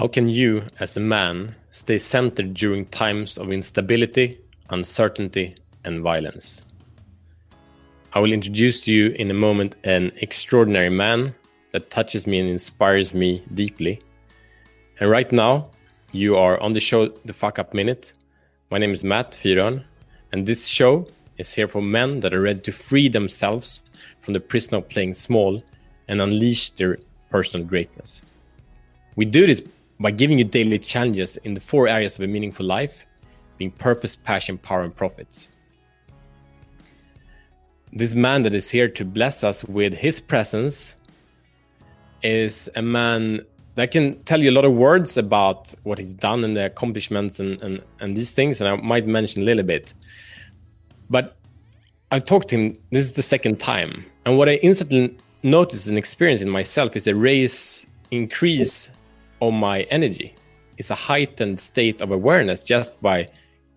How can you, as a man, stay centered during times of instability, uncertainty, and violence? I will introduce to you in a moment an extraordinary man that touches me and inspires me deeply. And right now, you are on the show The Fuck Up Minute. My name is Matt Fyrön, and this show is here for men that are ready to free themselves from the prison of playing small and unleash their personal greatness. We do this by giving you daily challenges in the four areas of a meaningful life being purpose, passion, power, and profits. This man that is here to bless us with his presence is a man that can tell you a lot of words about what he's done and the accomplishments and, and, and these things, and I might mention a little bit. But I've talked to him, this is the second time. And what I instantly noticed and experienced in myself is a raise, increase of my energy. It's a heightened state of awareness just by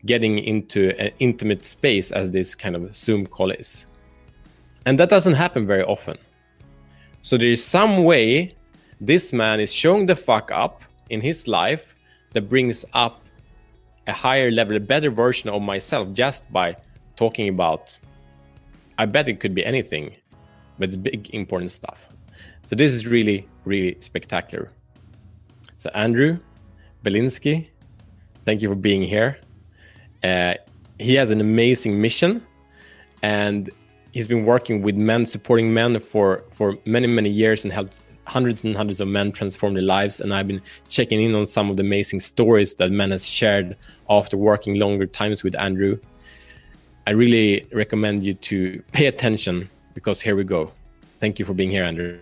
getting into an intimate space, as this kind of Zoom call is. And that doesn't happen very often. So there is some way this man is showing the fuck up in his life that brings up a higher level, a better version of myself just by talking about. I bet it could be anything, but it's big, important stuff. So this is really, really spectacular. So Andrew Belinsky, thank you for being here. Uh, he has an amazing mission, and he's been working with men, supporting men for for many many years, and helped hundreds and hundreds of men transform their lives. And I've been checking in on some of the amazing stories that men has shared after working longer times with Andrew. I really recommend you to pay attention because here we go. Thank you for being here, Andrew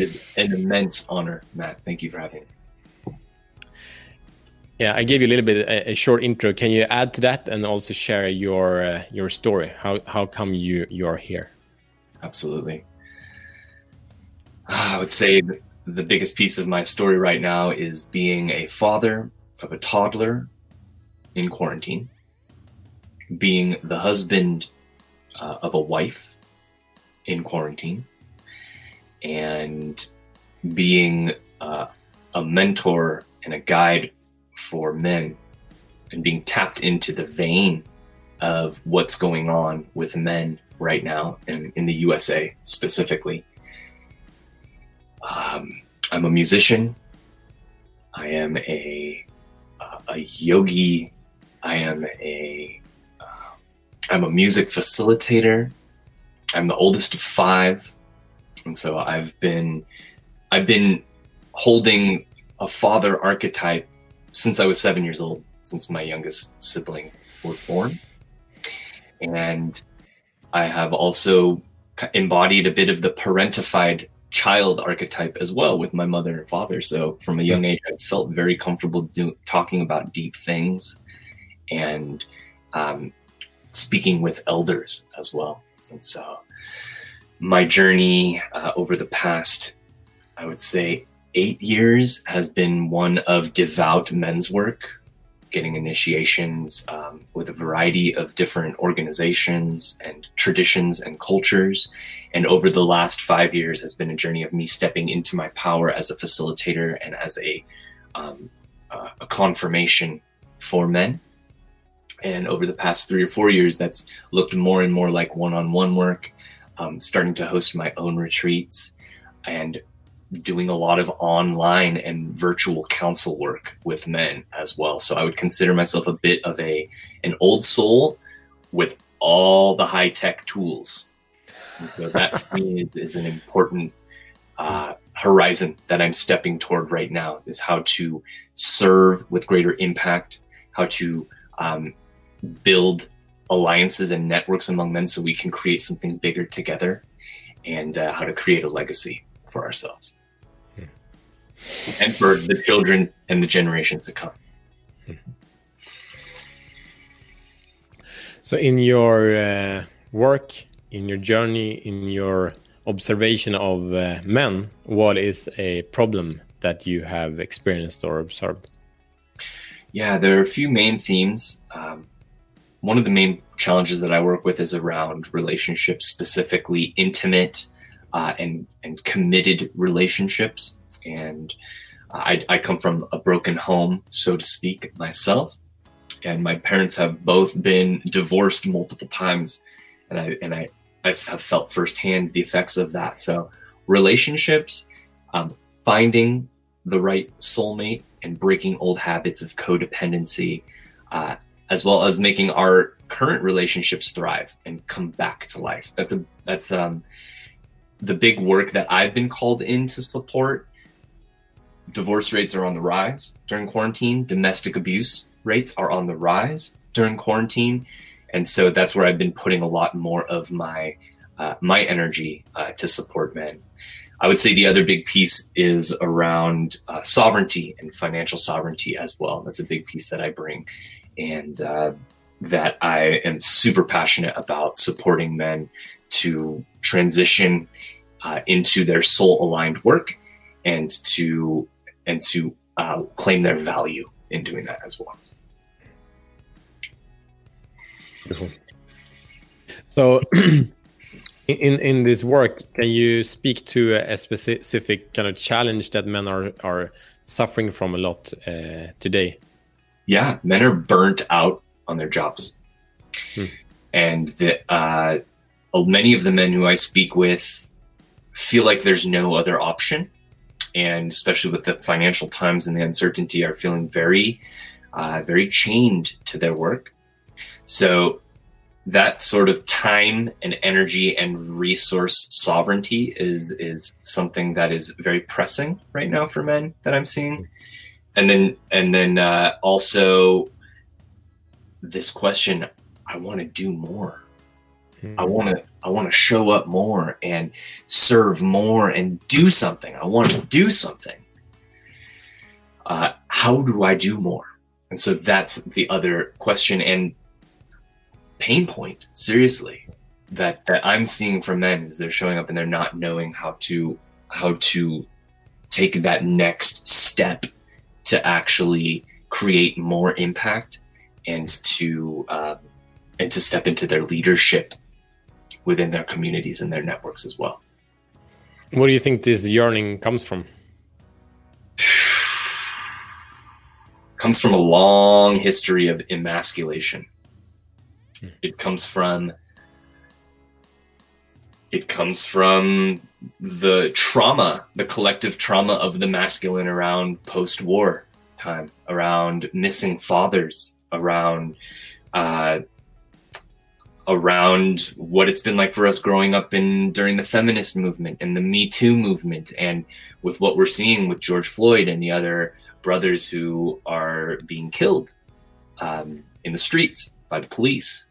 an immense honor, Matt. Thank you for having me. Yeah, I gave you a little bit a, a short intro. Can you add to that and also share your uh, your story? How how come you you are here? Absolutely. I would say the biggest piece of my story right now is being a father of a toddler in quarantine, being the husband uh, of a wife in quarantine, and being uh, a mentor and a guide for men and being tapped into the vein of what's going on with men right now in, in the USA specifically. Um, I'm a musician. I am a a yogi. I am a am uh, a music facilitator. I'm the oldest of five and so I've been I've been holding a father archetype since I was seven years old, since my youngest sibling was born, and I have also embodied a bit of the parentified child archetype as well with my mother and father. So from a young age, I felt very comfortable do, talking about deep things and um, speaking with elders as well. And so my journey uh, over the past, I would say, eight years has been one of devout men's work, getting initiations um, with a variety of different organizations and traditions and cultures. And over the last five years has been a journey of me stepping into my power as a facilitator and as a um, uh, a confirmation for men. And over the past three or four years, that's looked more and more like one-on-one work um, starting to host my own retreats and doing a lot of online and virtual counsel work with men as well. So I would consider myself a bit of a an old soul with all the high tech tools. And so that for me is, is an important uh, horizon that I'm stepping toward right now is how to serve with greater impact, how to um, build alliances and networks among men so we can create something bigger together and uh, how to create a legacy for ourselves hmm. and for the children and the generations to come. Hmm. So, in your uh, work, in your journey, in your observation of uh, men, what is a problem that you have experienced or observed? Yeah, there are a few main themes. Um, one of the main challenges that I work with is around relationships, specifically intimate uh, and and committed relationships. And I, I come from a broken home, so to speak, myself, and my parents have both been divorced multiple times, and I and I I have felt firsthand the effects of that. So relationships, um, finding the right soulmate, and breaking old habits of codependency, uh, as well as making our current relationships thrive and come back to life. That's a that's um, the big work that I've been called in to support divorce rates are on the rise during quarantine. Domestic abuse rates are on the rise during quarantine, and so that's where I've been putting a lot more of my uh, my energy uh, to support men. I would say the other big piece is around uh, sovereignty and financial sovereignty as well. That's a big piece that I bring, and uh, that I am super passionate about supporting men to transition uh, into their soul aligned work and to and to uh, claim their value in doing that as well. So, in in this work, can you speak to a specific kind of challenge that men are are suffering from a lot uh, today? Yeah, men are burnt out on their jobs, hmm. and that uh, many of the men who I speak with feel like there's no other option and especially with the financial times and the uncertainty, are feeling very, uh, very chained to their work. So that sort of time and energy and resource sovereignty is is something that is very pressing right now for men that I'm seeing. And then and then uh, also this question: I want to do more. Mm-hmm. I want to I want to show up more and serve more and do something. I want to do something. Uh, how do I do more? And so that's the other question and pain point. Seriously, that that I'm seeing from men is they're showing up and they're not knowing how to how to take that next step to actually create more impact and to uh, and to step into their leadership within their communities and their networks as well. What do you think this yearning comes from? comes from a long history of emasculation. It comes from it comes from the trauma, the collective trauma of the masculine around post-war time, around missing fathers, around uh, around what it's been like for us growing up in during the feminist movement and the Me Too movement, and with what we're seeing with George Floyd and the other brothers who are being killed um, in the streets by the police.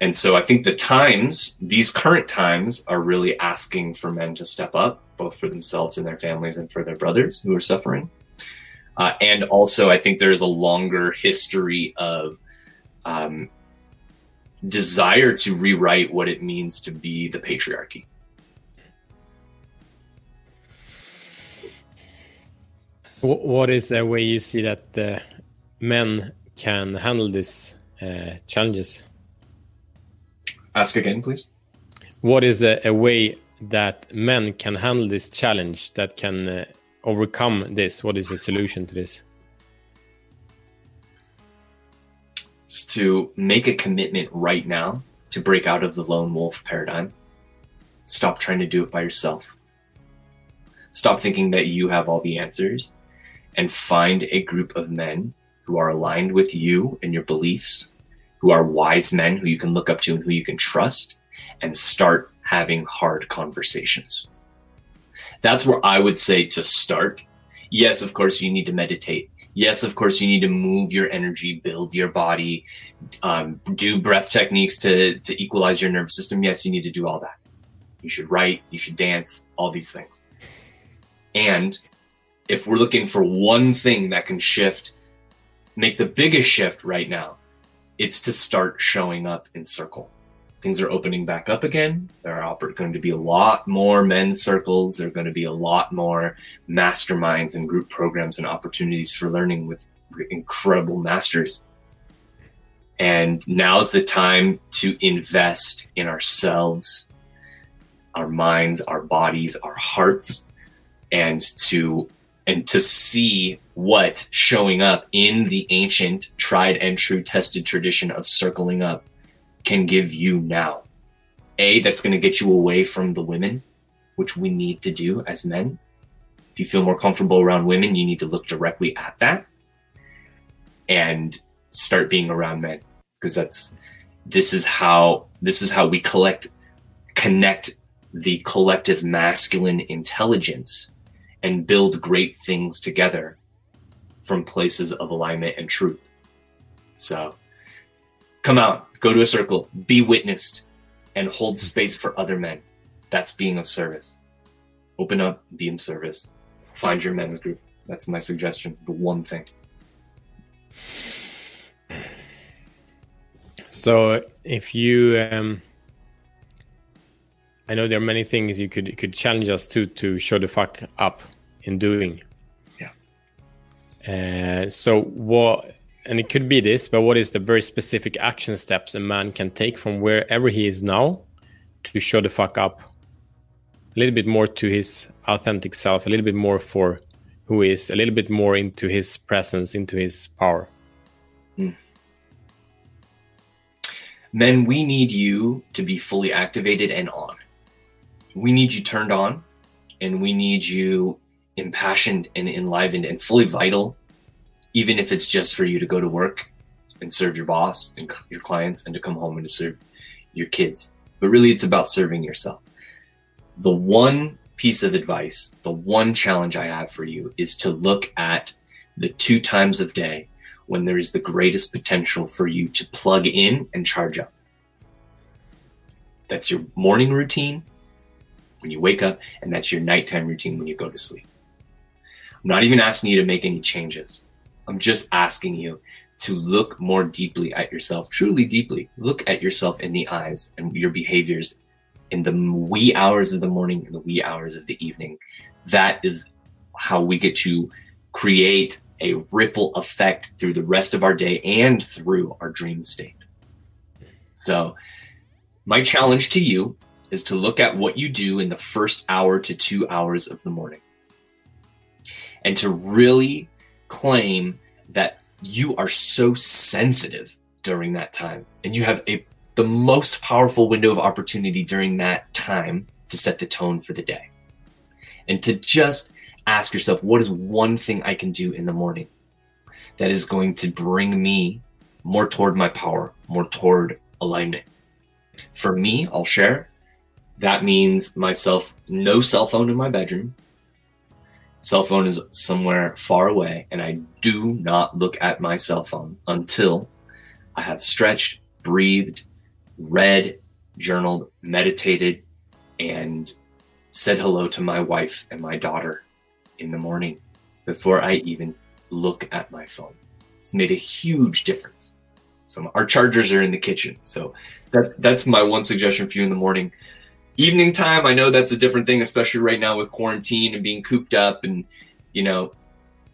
And so I think the times, these current times, are really asking for men to step up, both for themselves and their families and for their brothers who are suffering. Uh, and also, I think there's a longer history of um, desire to rewrite what it means to be the patriarchy. So what is a way you see that the men can handle these uh, challenges? Ask again, please. What is a, a, way that men can handle this challenge that can uh, overcome this? What is the solution to this? to make a commitment right now to break out of the lone wolf paradigm. Stop trying to do it by yourself. Stop thinking that you have all the answers and find a group of men who are aligned with you and your beliefs, who are wise men who you can look up to and who you can trust, and start having hard conversations. That's where I would say to start. Yes, of course, you need to meditate yes, of course, you need to move your energy, build your body, um, do breath techniques to, to equalize your nervous system. Yes, you need to do all that. You should write, you should dance, all these things. And if we're looking for one thing that can shift, make the biggest shift right now, it's to start showing up in circle things are opening back up again. There are going to be a lot more men's circles. There are going to be a lot more masterminds and group programs and opportunities for learning with incredible masters. And now's the time to invest in ourselves, our minds, our bodies, our hearts, and to and to see what showing up in the ancient, tried and true, tested tradition of circling up can give you now. A, that's going to get you away from the women, which we need to do as men. If you feel more comfortable around women, you need to look directly at that and start being around men because that's this is how this is how we collect connect the collective masculine intelligence and build great things together from places of alignment and truth. So come out, go to a circle, be witnessed, and hold space for other men. That's being of service. Open up, be in service. Find your men's group. That's my suggestion. The one thing. So if you um I know there are many things you could could challenge us to to show the fuck up in doing. Yeah. Uh, so what and it could be this, but what is the very specific action steps a man can take from wherever he is now to show the fuck up a little bit more to his authentic self, a little bit more for who he is, a little bit more into his presence, into his power. Mm. Men, we need you to be fully activated and on we need you turned on and we need you impassioned and enlivened and fully vital, even if it's just for you to go to work and serve your boss and your clients and to come home and to serve your kids. But really, it's about serving yourself. The one piece of advice, the one challenge I have for you is to look at the two times of day when there is the greatest potential for you to plug in and charge up. That's your morning routine when you wake up, and that's your nighttime routine when you go to sleep. I'm not even asking you to make any changes. I'm just asking you to look more deeply at yourself, truly deeply. Look at yourself in the eyes and your behaviors in the wee hours of the morning and the wee hours of the evening. That is how we get to create a ripple effect through the rest of our day and through our dream state. So, my challenge to you is to look at what you do in the first hour to two hours of the morning. And to really claim that you are so sensitive during that time. And you have a the most powerful window of opportunity during that time to set the tone for the day. And to just ask yourself what is one thing i can do in the morning that is going to bring me more toward my power more toward alignment? For me i'll share that means myself, no cell phone in my bedroom. Cell phone is somewhere far away, and I do not look at my cell phone until I have stretched, breathed, read, journaled, meditated, and said hello to my wife and my daughter in the morning before I even look at my phone. It's made a huge difference. So our chargers are in the kitchen. So that that's my one suggestion for you in the morning evening time i know that's a different thing especially right now with quarantine and being cooped up and you know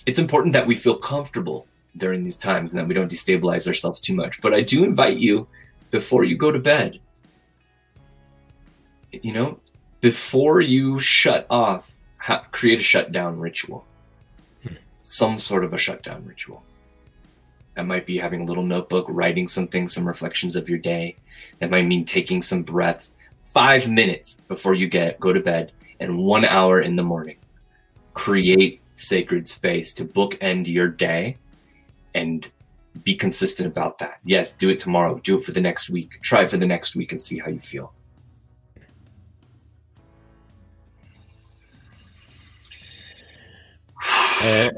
it's important that we feel comfortable during these times and that we don't destabilize ourselves too much. But i do invite you before you go to bed you know before you shut off ha- create a shutdown ritual. Hmm. some sort of a shutdown ritual. That might be having a little notebook writing something some reflections of your day. That might mean taking some breaths five minutes before you get go to bed and one hour in the morning. Create sacred space to bookend your day and be consistent about that. Yes, do it tomorrow. Do it for the next week. Try for the next week and see how you feel. Uh,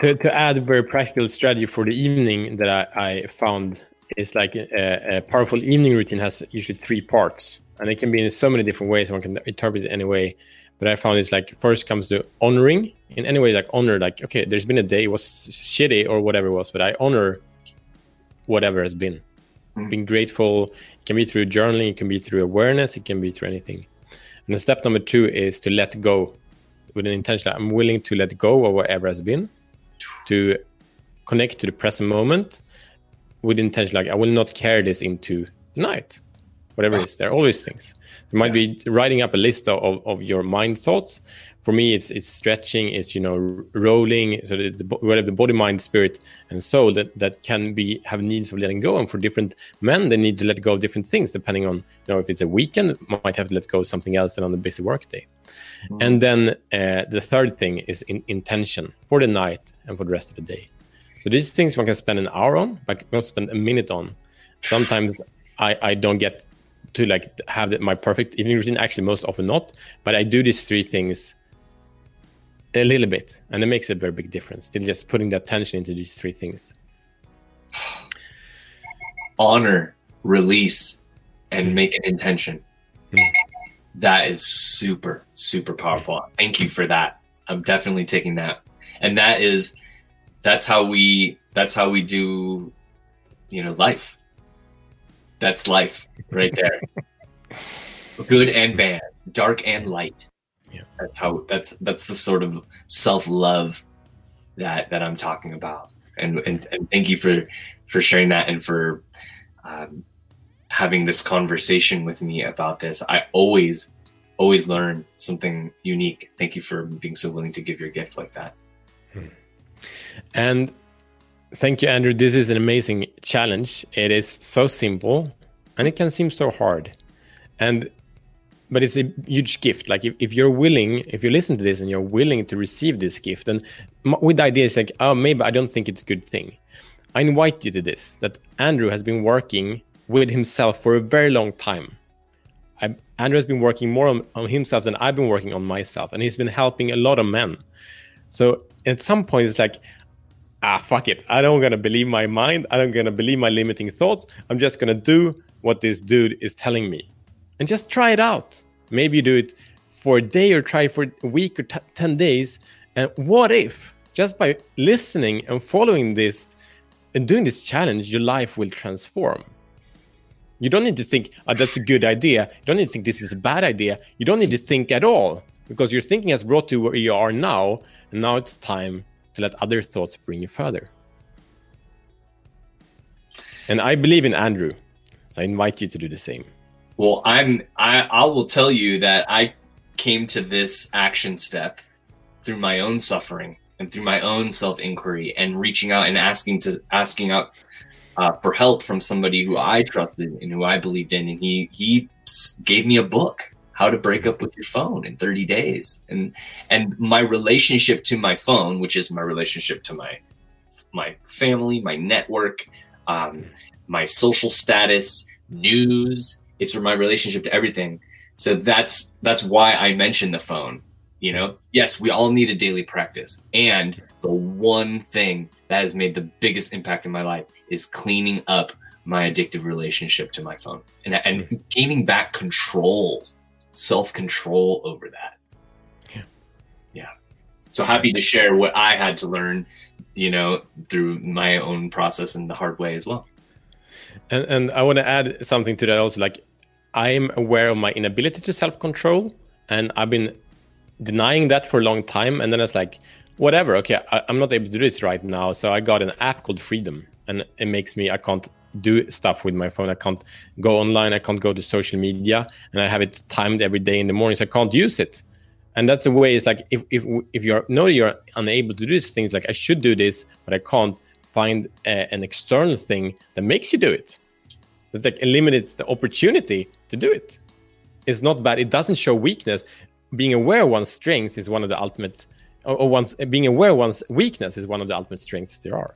to, to add a very practical strategy for the evening that I, I found is like a, a powerful evening routine has usually three parts and it can be in so many different ways. One can interpret it any way. But I found it's like first comes to honoring in any way, like honor, like okay, there's been a day it was shitty or whatever it was, but I honor whatever has been. Mm. Being grateful it can be through journaling, it can be through awareness, it can be through anything. And the step number two is to let go with an intention. I'm willing to let go of whatever has been, to connect to the present moment with intention. Like I will not carry this into the night whatever it is. There are always things. There might be writing up a list of, of your mind thoughts. For me, it's it's stretching, it's you know rolling, so the, whatever the body, mind, spirit, and soul that that can be have needs of letting go. And for different men, they need to let go of different things depending on you know if it's a weekend, might have to let go of something else than on a busy workday. Mm. And then uh, the third thing is in, intention for the night and for the rest of the day. So these things one can spend an hour on, but can spend a minute on. Sometimes I, I don't get to like have the, my perfect evening routine. Actually, most often not. But I do these three things a little bit, and it makes a very big difference. Still, just putting the attention into these three things. Honor, release, and make an intention. Mm. That is super, super powerful. Thank you for that. I'm definitely taking that. And that is that's how we that's how we do you know life that's life right there. Good and bad dark and light. Yeah. That's how that's that's the sort of self-love that that i'm talking about. And and, and thank you for for sharing that and for um, having this conversation with me about this. I always always learn something unique. Thank you for being so willing to give your gift like that. Hmm. and thank you, Andrew. This is an amazing challenge. It is so simple and it can seem so hard. And but it's a huge gift. Like if, if you're willing, if you listen to this and you're willing to receive this gift, and with ideas like, oh, maybe I don't think it's a good thing. I invite you to this. That Andrew has been working with himself for a very long time. I, Andrew has been working more on, on himself than I've been working on myself, and he's been helping a lot of men. So at some point, it's like, ah, fuck it. I don't gonna believe my mind. I don't gonna believe my limiting thoughts. I'm just gonna do what this dude is telling me, and just try it out. Maybe do it for a day or try for a week or t- ten days. And what if just by listening and following this and doing this challenge, your life will transform? You don't need to think, oh, that's a good idea. You don't need to think this is a bad idea. You don't need to think at all because your thinking has brought you where you are now. And now it's time to let other thoughts bring you further. And I believe in Andrew, so I invite you to do the same. Well, I'm I, I will tell you that I came to this action step through my own suffering and through my own self inquiry and reaching out and asking to asking out uh, for help from somebody who I trusted and who I believed in, and he he gave me a book how to break up with your phone in 30 days. And and my relationship to my phone which is my relationship to my my family my network um, my social status news it's my relationship to everything. So that's that's why i mentioned the phone you know? Yes we all need a daily practice. And the one thing that has made the biggest impact in my life is cleaning up my addictive relationship to my phone. And, and gaining back control self control over that. Yeah. Yeah. So happy to share what I had to learn, you know, through my own process and the hard way as well. And and I want to add something to that also. Like I am aware of my inability to self control, and I've been denying that for a long time. And then it's like, whatever. Okay, I, I'm not able to do this right now. So I got an app called Freedom, and it makes me I can't do stuff with my phone. I can't go online. I can't go to social media, and I have it timed every day in the morning, so I can't use it. And that's the way. It's like if if if you're know you're unable to do these things, like I should do this, but I can't find a, an external thing that makes you do it. It's like eliminates the opportunity to do it. It's not bad. It doesn't show weakness. Being aware one's strength is one of the ultimate, or, or one's being aware one's weakness is one of the ultimate strengths there are.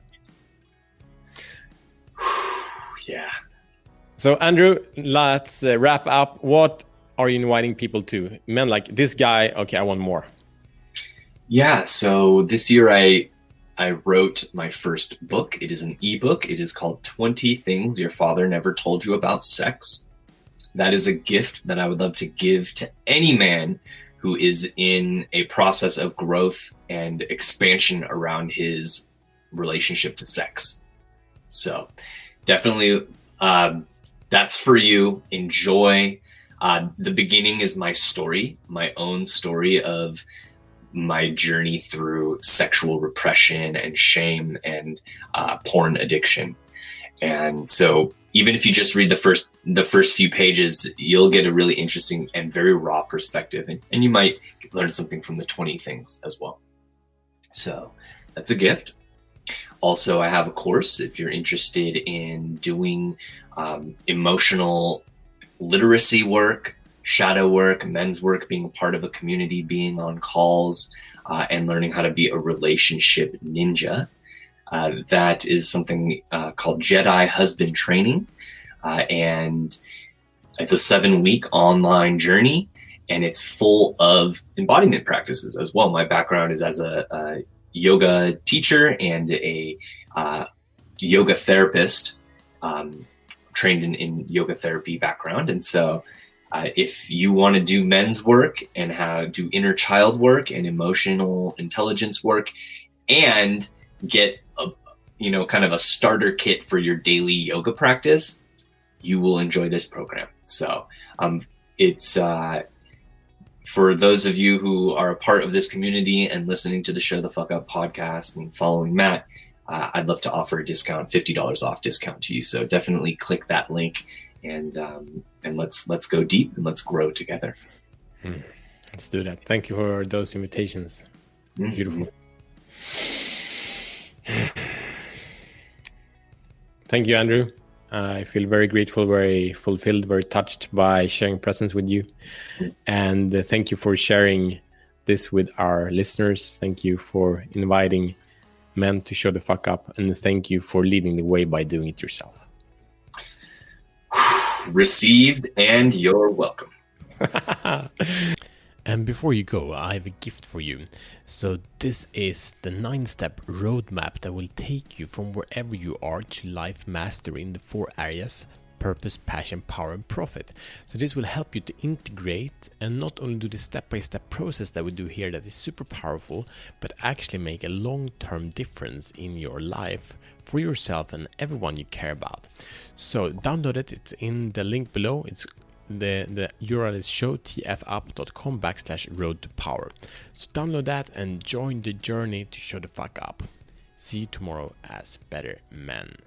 So, Andrew, let's uh, wrap up. What are you inviting people to? Men like this guy. Okay, I want more. Yeah. So this year I I wrote my first book. It is an ebook. It is called 20 Things Your Father Never Told You About Sex. That is a gift that I would love to give to any man who is in a process of growth and expansion around his relationship to sex. So, definitely um, that's for you. Enjoy. Uh, the beginning is my story, my own story of my journey through sexual repression and shame and uh, porn addiction. And so even if you just read the first the first few pages, you'll get a really interesting and very raw perspective, and, and you might learn something from the 20 things as well. So that's a gift. Also, I have a course if you're interested in doing um, emotional literacy work, shadow work, men's work, being part of a community, being on calls, uh, and learning how to be a relationship ninja. Uh, that is something uh, called Jedi Husband Training. Uh, and it's a seven week online journey and it's full of embodiment practices as well. My background is as a, a yoga teacher and a uh, yoga therapist, um, trained in, in yoga therapy background. And so uh, if you want to do men's work and how do inner child work and emotional intelligence work and get a you know kind of a starter kit for your daily yoga practice you will enjoy this program so um, it's uh, for those of you who are a part of this community and listening to the show the fuck up podcast and following matt uh, i'd love to offer a discount $50 off discount to you so definitely click that link and um, and let's let's go deep and let's grow together. Hmm. Let's do that. Thank you for those invitations. Mm-hmm. Beautiful. Thank you, Andrew. Uh, I feel very grateful, very fulfilled, very touched by sharing presence with you. And uh, thank you for sharing this with our listeners. Thank you for inviting men to show the fuck up. And thank you for leading the way by doing it yourself received, and you're welcome. and before you go, I have a gift for you. So, this is the nine step roadmap that will take you from wherever you are to life mastery in the four areas purpose, passion, power, and profit. So, this will help you to integrate and not only do the step by step process that we do here that is super powerful, but actually make a long term difference in your life for yourself and everyone you care about. So download it. It's in the link below. It's the, the URL is showtfup.com backslash road to power. So download that and join the journey to show the fuck up. See you tomorrow as better men.